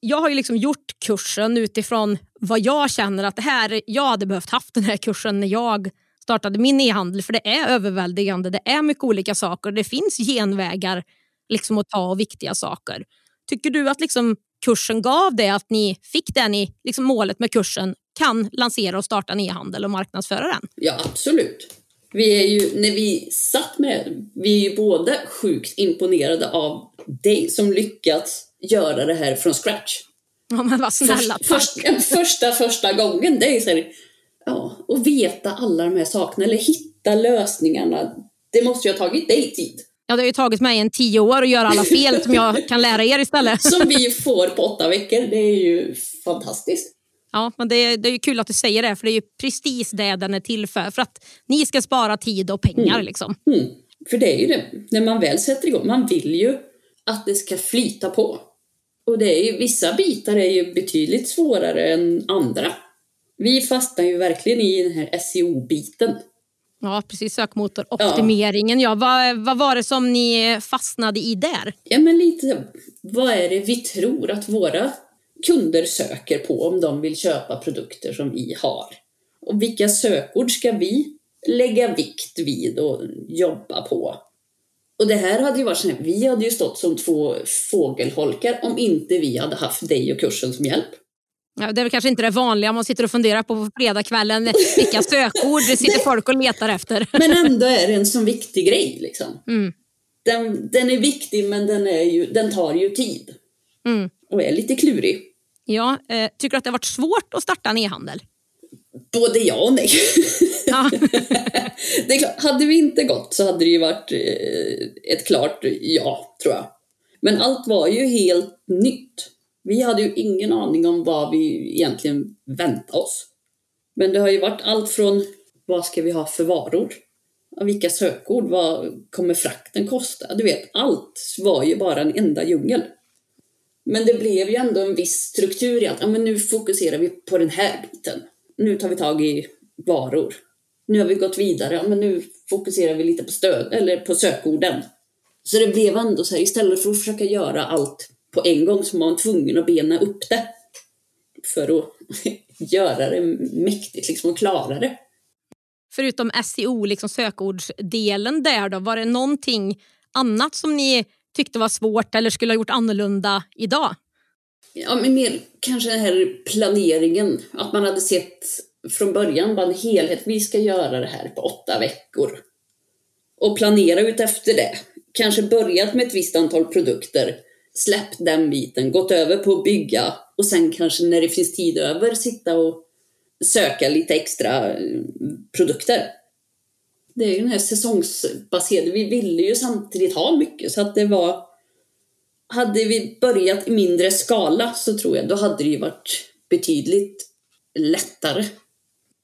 Jag har ju liksom gjort kursen utifrån vad jag känner att det här, jag hade behövt haft den här kursen när jag startade min e-handel för det är överväldigande. Det är mycket olika saker. Det finns genvägar liksom att ta och viktiga saker. Tycker du att liksom kursen gav det, att ni fick det ni, liksom målet med kursen, kan lansera och starta en e-handel och marknadsföra den? Ja, absolut. Vi är ju, när vi satt med vi är ju båda sjukt imponerade av dig som lyckats göra det här från scratch. Ja, men vad snälla, Först, först, första, första gången, det är så här, ja, och veta alla de här sakerna, eller hitta lösningarna. Det måste ju ha tagit dig tid. Ja, det har ju tagit mig en tio år att göra alla fel som jag kan lära er istället. Som vi får på åtta veckor. Det är ju fantastiskt. Ja, men det är, det är kul att du säger det, för det är ju precis det den är till för. För att ni ska spara tid och pengar. Mm. Liksom. Mm. För det är ju det, när man väl sätter igång, man vill ju att det ska flyta på. Och det är ju, vissa bitar är ju betydligt svårare än andra. Vi fastnar ju verkligen i den här SEO-biten. Ja, precis. Sökmotoroptimeringen. Ja. Ja, vad, vad var det som ni fastnade i där? Ja, men lite vad är det vi tror att våra kunder söker på om de vill köpa produkter som vi har? Och vilka sökord ska vi lägga vikt vid och jobba på? Och det här hade ju varit så här, vi hade ju stått som två fågelholkar om inte vi hade haft dig och kursen som hjälp. Ja, det är väl kanske inte det vanliga man sitter och funderar på på fredagskvällen. Vilka sökord det sitter folk och letar efter. Men ändå är det en sån viktig grej. Liksom. Mm. Den, den är viktig men den, är ju, den tar ju tid. Mm. Och är lite klurig. Ja, eh, tycker du att det har varit svårt att starta en e-handel? Både ja och nej. Ja. det är klart, hade vi inte gått så hade det ju varit eh, ett klart ja, tror jag. Men allt var ju helt nytt. Vi hade ju ingen aning om vad vi egentligen väntade oss. Men det har ju varit allt från vad ska vi ha för varor? Vilka sökord? Vad kommer frakten kosta? Du vet, allt var ju bara en enda djungel. Men det blev ju ändå en viss struktur i att ja, men nu fokuserar vi på den här biten. Nu tar vi tag i varor. Nu har vi gått vidare, ja, men nu fokuserar vi lite på stöd eller på sökorden. Så det blev ändå så här, istället för att försöka göra allt på en gång så var man tvungen att bena upp det. För att göra det mäktigt liksom och klara det. Förutom SEO, liksom sökordsdelen där då, var det någonting annat som ni tyckte var svårt eller skulle ha gjort annorlunda idag? Ja, men mer kanske den här planeringen. Att man hade sett från början bara en helhet. Vi ska göra det här på åtta veckor. Och planera ut efter det. Kanske börjat med ett visst antal produkter. Släppt den biten, gått över på att bygga och sen kanske när det finns tid över sitta och söka lite extra eh, produkter. Det är ju den här säsongsbaserade, vi ville ju samtidigt ha mycket så att det var hade vi börjat i mindre skala så tror jag då hade det ju varit betydligt lättare.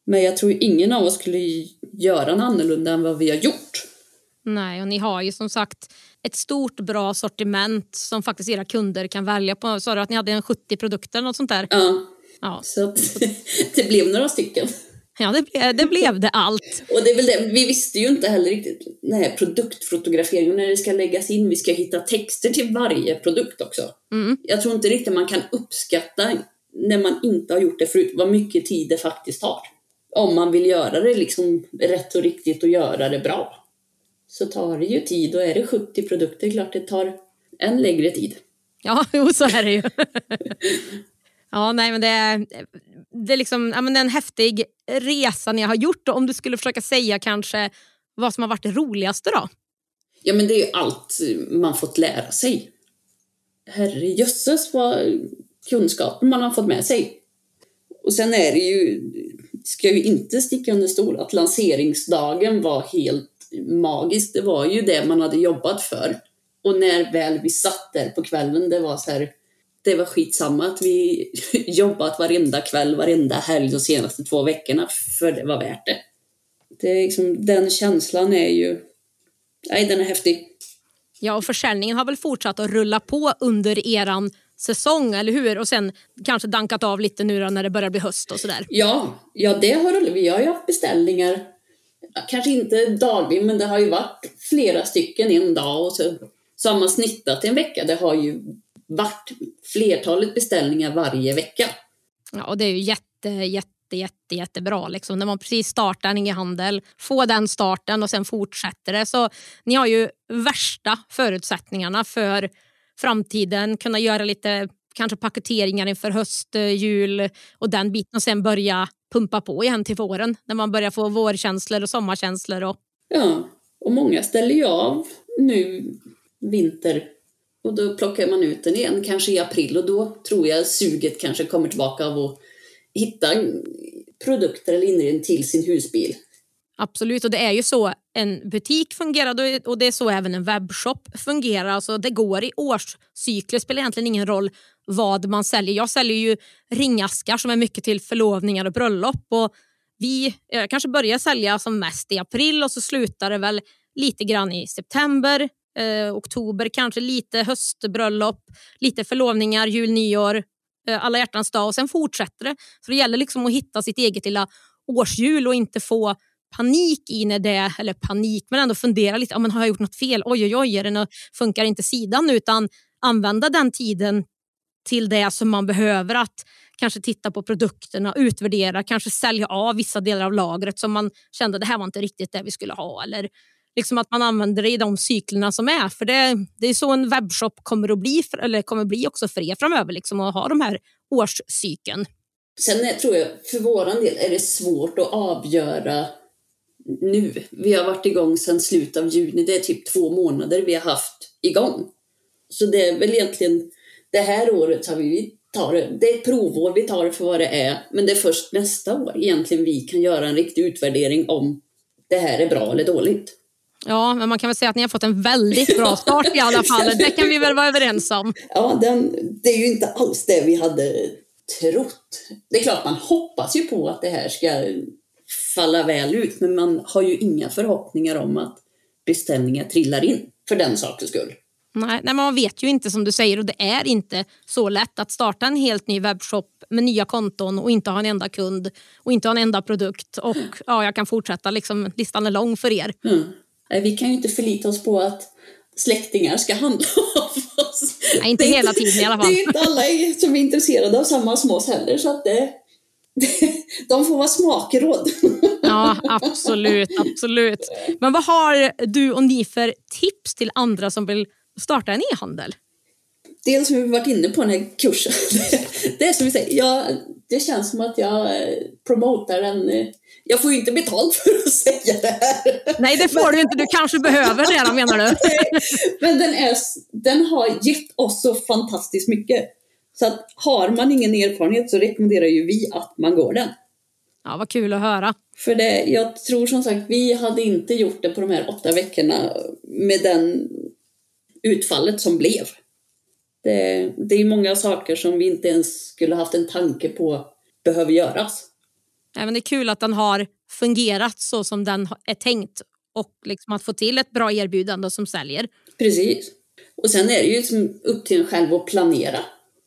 Men jag tror ingen av oss skulle göra något annorlunda än vad vi har gjort. Nej, och ni har ju som sagt ett stort bra sortiment som faktiskt era kunder kan välja på. Sa du att ni hade en 70 produkter något sånt där? Ja. ja. Så det blev några stycken. Ja, det blev, det blev det allt. och det är väl det. Vi visste ju inte heller riktigt den här produktfotograferingen, när det ska läggas in. Vi ska hitta texter till varje produkt också. Mm. Jag tror inte riktigt man kan uppskatta, när man inte har gjort det förut, vad mycket tid det faktiskt tar. Om man vill göra det liksom rätt och riktigt och göra det bra. Så tar det ju tid och är det 70 produkter, klart det tar en längre tid. Ja, jo, så är det ju. ja, nej, men det är, det är, liksom, ja, men det är en häftig resa ni har gjort. Om du skulle försöka säga kanske vad som har varit det roligaste då? Ja, men det är allt man fått lära sig. Herrejösses vad kunskaper man har fått med sig. Och sen är det ju, ska ju inte sticka under stol att lanseringsdagen var helt magisk. Det var ju det man hade jobbat för. Och när väl vi satt där på kvällen, det var så här, det var skitsamma att vi jobbat varenda kväll, varenda helg de senaste två veckorna, för det var värt det. det är liksom, den känslan är ju, nej den är häftig. Ja, och försäljningen har väl fortsatt att rulla på under eran säsong, eller hur? Och sen kanske dankat av lite nu när det börjar bli höst och sådär. Ja, ja det har. Vi har ju haft beställningar, kanske inte dagligen, men det har ju varit flera stycken en dag och så, så har man snittat en vecka. Det har ju varit flertalet beställningar varje vecka. Ja, och det är ju jätte, jätte, jätte, jättebra. Liksom. När man precis startar en e-handel, få den starten och sen fortsätter det. Så ni har ju värsta förutsättningarna för framtiden, kunna göra lite kanske paketeringar inför höst, eh, jul och den biten och sen börja pumpa på igen till våren när man börjar få vårkänslor och sommarkänslor. Och... Ja, och många ställer ju av nu vinter och då plockar man ut den igen, kanske i april och då tror jag suget kanske kommer tillbaka av att hitta produkter eller inredning till sin husbil. Absolut, och det är ju så en butik fungerar och det är så även en webbshop fungerar. Alltså det går i årscykler, spelar egentligen ingen roll vad man säljer. Jag säljer ju ringaskar som är mycket till förlovningar och bröllop. Och vi kanske börjar sälja som mest i april och så slutar det väl lite grann i september, eh, oktober, kanske lite höstbröllop, lite förlovningar, jul, nyår, eh, alla hjärtans dag och sen fortsätter det. Så det gäller liksom att hitta sitt eget lilla årshjul och inte få panik i när det, eller panik, men ändå fundera lite, men har jag gjort något fel? Oj, oj, oj, är det funkar inte sidan? Utan använda den tiden till det som man behöver. Att kanske titta på produkterna, utvärdera, kanske sälja av vissa delar av lagret som man kände det här var inte riktigt det vi skulle ha. Eller liksom att man använder det i de cyklerna som är. För det, det är så en webbshop kommer att bli, eller kommer bli också för er framöver, liksom, att ha de här årscykeln. Sen tror jag, för vår del är det svårt att avgöra nu. Vi har varit igång sedan slutet av juni. Det är typ två månader vi har haft igång. Så det är väl egentligen det här året har vi tar det. Det är ett provår, vi tar det för vad det är. Men det är först nästa år egentligen vi kan göra en riktig utvärdering om det här är bra eller dåligt. Ja, men man kan väl säga att ni har fått en väldigt bra start i alla fall. Det kan vi väl vara överens om. Ja, den, det är ju inte alls det vi hade trott. Det är klart man hoppas ju på att det här ska falla väl ut, men man har ju inga förhoppningar om att beställningar trillar in för den sakens skull. Nej, nej, man vet ju inte som du säger och det är inte så lätt att starta en helt ny webbshop med nya konton och inte ha en enda kund och inte ha en enda produkt. Och ja, jag kan fortsätta, liksom, listan är lång för er. Mm. Vi kan ju inte förlita oss på att släktingar ska handla av oss. Nej, inte hela inte, tiden i alla fall. Det är inte alla som är intresserade av samma som oss heller, så att det, de får vara smakråd. Ja, absolut, absolut. Men vad har du och ni för tips till andra som vill starta en e-handel? Dels har vi varit inne på den här kursen. Det är som vi säger, jag, det känns som att jag eh, promotar den. Jag får ju inte betalt för att säga det här. Nej, det får du inte. Du kanske behöver det, menar du? Men den, är, den har gett oss så fantastiskt mycket. Så att har man ingen erfarenhet så rekommenderar ju vi att man går den. Ja, vad kul att höra. För det, jag tror som sagt, vi hade inte gjort det på de här åtta veckorna med den utfallet som blev. Det, det är många saker som vi inte ens skulle haft en tanke på behöver göras. Eh, men det är kul att den har fungerat så som den är tänkt och liksom att få till ett bra erbjudande som säljer. Precis. Och sen är det ju liksom upp till en själv att planera.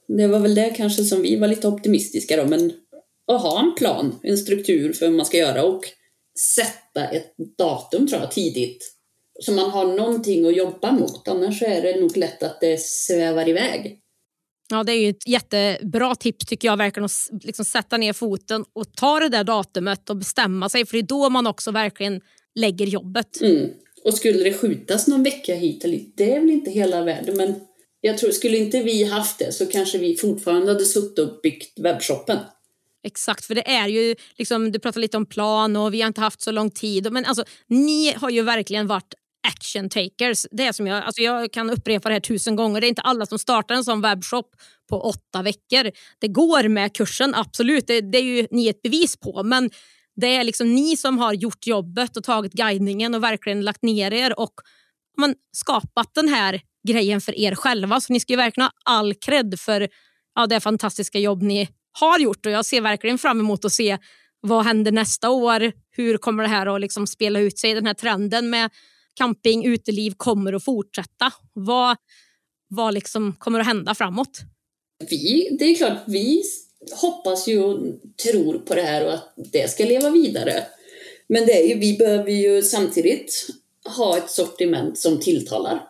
Det var väl det kanske som vi var lite optimistiska då, men att ha en plan, en struktur för vad man ska göra och sätta ett datum tror jag tidigt. Så man har någonting att jobba mot, annars är det nog lätt att det svävar iväg. Ja, det är ju ett jättebra tips tycker jag verkligen att liksom sätta ner foten och ta det där datumet och bestämma sig för det är då man också verkligen lägger jobbet. Mm. Och skulle det skjutas någon vecka hit eller dit, det är väl inte hela världen men jag tror, skulle inte vi haft det så kanske vi fortfarande hade suttit och byggt webbshoppen. Exakt, för det är ju, liksom, du pratar lite om plan och vi har inte haft så lång tid. Men alltså, ni har ju verkligen varit action takers. Det är som jag, alltså jag kan upprepa det här tusen gånger. Det är inte alla som startar en sån webbshop på åtta veckor. Det går med kursen, absolut. Det, det är ju ni ett bevis på. Men det är liksom ni som har gjort jobbet och tagit guidningen och verkligen lagt ner er och man, skapat den här grejen för er själva. Så ni ska ju verkligen ha all cred för ja, det fantastiska jobb ni har gjort. Och Jag ser verkligen fram emot att se vad händer nästa år. Hur kommer det här att liksom spela ut sig? Den här trenden med camping, uteliv kommer att fortsätta. Vad, vad liksom kommer att hända framåt? Vi, det är klart, vi hoppas ju och tror på det här och att det ska leva vidare. Men det är ju, vi behöver ju samtidigt ha ett sortiment som tilltalar.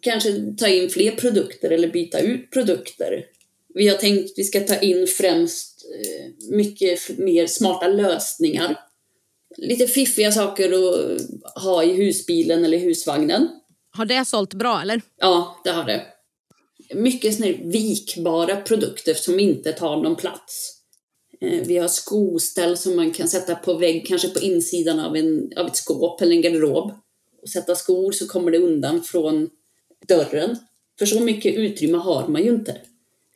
Kanske ta in fler produkter eller byta ut produkter. Vi har tänkt att vi ska ta in främst eh, mycket mer smarta lösningar lite fiffiga saker att ha i husbilen eller husvagnen. Har det sålt bra eller? Ja, det har det. Mycket såna vikbara produkter som inte tar någon plats. Eh, vi har skoställ som man kan sätta på vägg, kanske på insidan av, en, av ett skåp eller en garderob. Och sätta skor så kommer det undan från dörren. För så mycket utrymme har man ju inte.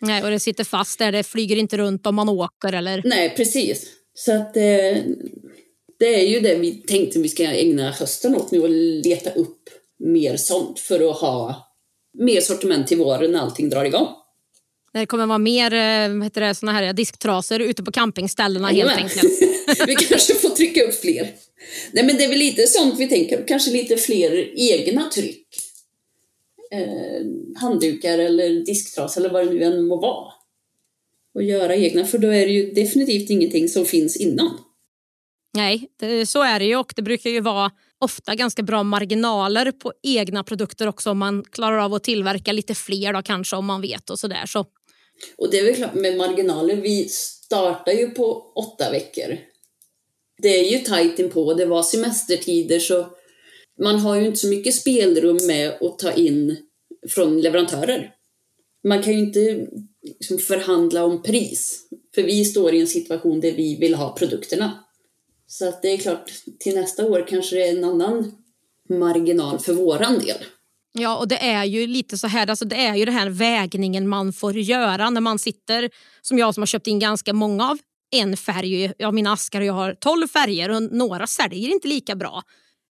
Nej, och det sitter fast där, det flyger inte runt om man åker eller? Nej, precis. Så att eh, det är ju det vi tänkte vi ska ägna hösten åt nu och leta upp mer sånt för att ha mer sortiment till våren när allting drar igång. Det kommer vara mer eh, heter det, såna här disktrasor ute på campingställena helt enkelt. vi kanske får trycka upp fler. Nej men det är väl lite sånt vi tänker, kanske lite fler egna tryck. Eh, handdukar eller disktrasor eller vad det nu än må vara. Och göra egna, för då är det ju definitivt ingenting som finns innan. Nej, det, så är det ju och det brukar ju vara ofta ganska bra marginaler på egna produkter också om man klarar av att tillverka lite fler då kanske om man vet och sådär. Så. Och det är väl klart med marginaler, vi startar ju på åtta veckor. Det är ju tajt inpå, det var semestertider så man har ju inte så mycket spelrum med att ta in från leverantörer. Man kan ju inte liksom förhandla om pris, för vi står i en situation där vi vill ha produkterna. Så att det är klart, till nästa år kanske det är en annan marginal för våran del. Ja, och det är ju lite så här, alltså det är ju den här vägningen man får göra när man sitter, som jag som har köpt in ganska många av en färg. av mina askar och jag har tolv färger och några säljer inte lika bra.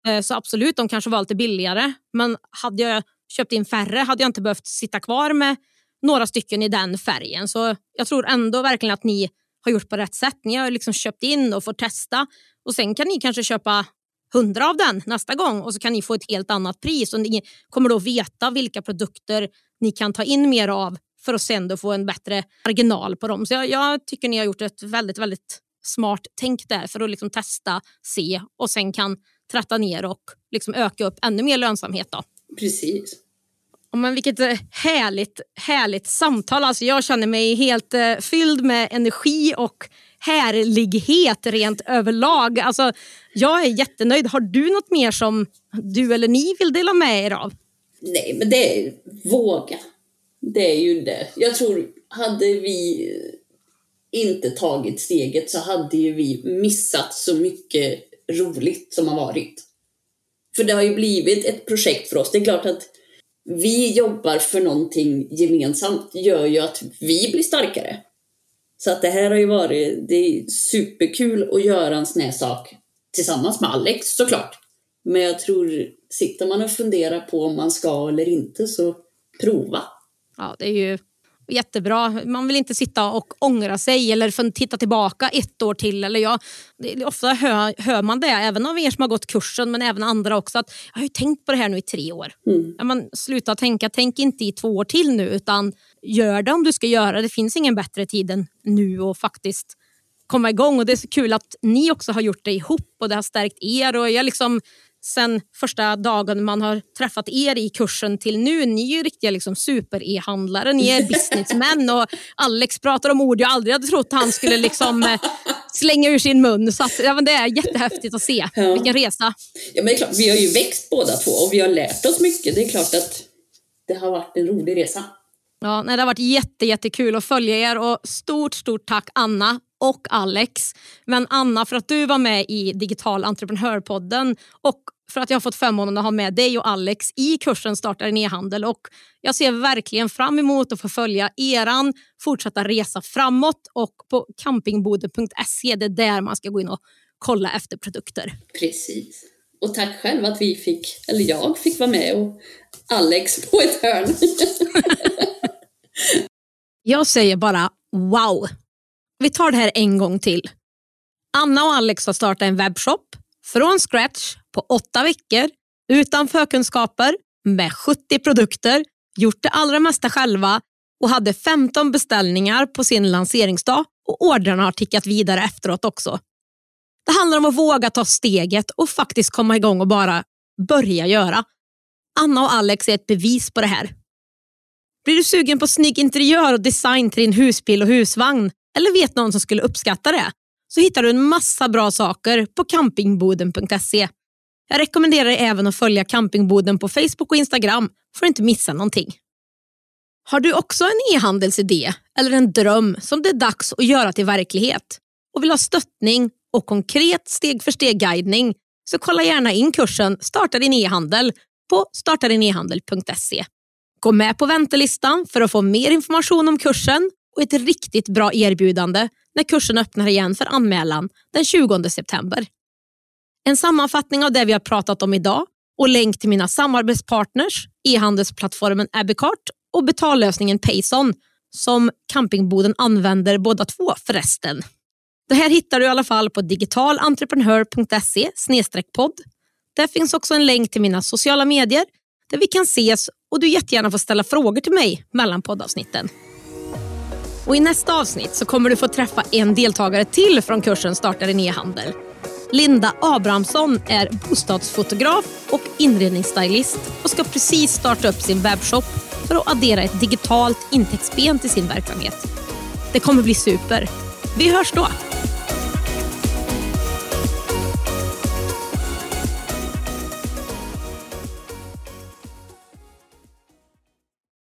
Eh, så absolut, de kanske var lite billigare. Men hade jag köpt in färre hade jag inte behövt sitta kvar med några stycken i den färgen. Så jag tror ändå verkligen att ni har gjort på rätt sätt. Ni har liksom köpt in och får testa och sen kan ni kanske köpa hundra av den nästa gång och så kan ni få ett helt annat pris och ni kommer då veta vilka produkter ni kan ta in mer av för att sen då få en bättre marginal på dem. Så jag, jag tycker ni har gjort ett väldigt, väldigt smart tänk där för att liksom testa, se och sen kan tratta ner och liksom öka upp ännu mer lönsamhet. Då. Precis. Oh, men vilket eh, härligt, härligt samtal. Alltså jag känner mig helt eh, fylld med energi och härlighet rent överlag. Alltså, jag är jättenöjd. Har du något mer som du eller ni vill dela med er av? Nej, men det är våga. Det är ju det. Jag tror, hade vi inte tagit steget så hade ju vi missat så mycket roligt som har varit. För det har ju blivit ett projekt för oss. Det är klart att vi jobbar för någonting gemensamt gör ju att vi blir starkare. Så att det här har ju varit, det är superkul att göra en sån här sak tillsammans med Alex såklart. Men jag tror, sitter man och funderar på om man ska eller inte så prova. Ja, det är ju jättebra. Man vill inte sitta och ångra sig eller titta tillbaka ett år till. Eller ja, ofta hör, hör man det, även av er som har gått kursen men även andra också. att Jag har ju tänkt på det här nu i tre år. Mm. Ja, man, sluta tänka, tänk inte i två år till nu utan gör det om du ska göra det. finns ingen bättre tid än nu och faktiskt komma igång. Och Det är så kul att ni också har gjort det ihop och det har stärkt er. Och jag liksom sen första dagen man har träffat er i kursen till nu. Ni är ju riktiga liksom super-e-handlare, ni är businessmän och Alex pratar om ord jag aldrig hade trott han skulle liksom eh, slänga ur sin mun. Så att, ja, det är jättehäftigt att se. Ja. Vilken resa. Ja, men det är klart, vi har ju växt båda två och vi har lärt oss mycket. Det är klart att det har varit en rolig resa. Ja, nej, det har varit jätte, jättekul att följa er och stort, stort tack Anna och Alex. Men Anna för att du var med i Digital entreprenörpodden och för att jag har fått förmånen att ha med dig och Alex i kursen Starta din e-handel. Och jag ser verkligen fram emot att få följa eran fortsatta resa framåt och på campingboden.se, det är där man ska gå in och kolla efter produkter. Precis. Och tack själv att vi fick, eller jag fick vara med och Alex på ett hörn. jag säger bara wow. Vi tar det här en gång till. Anna och Alex har startat en webbshop från scratch på åtta veckor utan förkunskaper med 70 produkter, gjort det allra mesta själva och hade 15 beställningar på sin lanseringsdag och ordrarna har tickat vidare efteråt också. Det handlar om att våga ta steget och faktiskt komma igång och bara börja göra. Anna och Alex är ett bevis på det här. Blir du sugen på snygg interiör och design till din husbil och husvagn? Eller vet någon som skulle uppskatta det? Så hittar du en massa bra saker på campingboden.se. Jag rekommenderar dig även att följa Campingboden på Facebook och Instagram för att inte missa någonting. Har du också en e-handelsidé eller en dröm som det är dags att göra till verklighet och vill ha stöttning och konkret steg för steg-guidning så kolla gärna in kursen Starta din e-handel på startadinehandel.se. Gå med på väntelistan för att få mer information om kursen och ett riktigt bra erbjudande när kursen öppnar igen för anmälan den 20 september. En sammanfattning av det vi har pratat om idag och länk till mina samarbetspartners, e-handelsplattformen Abicart och betallösningen Payson som campingboden använder båda två förresten. Det här hittar du i alla fall på digitalentreprenör.se podd. Där finns också en länk till mina sociala medier där vi kan ses och du jättegärna får ställa frågor till mig mellan poddavsnitten. Och I nästa avsnitt så kommer du få träffa en deltagare till från kursen Starta din e-handel. Linda Abrahamsson är bostadsfotograf och inredningsstylist och ska precis starta upp sin webbshop för att addera ett digitalt intäktsben till sin verksamhet. Det kommer bli super. Vi hörs då!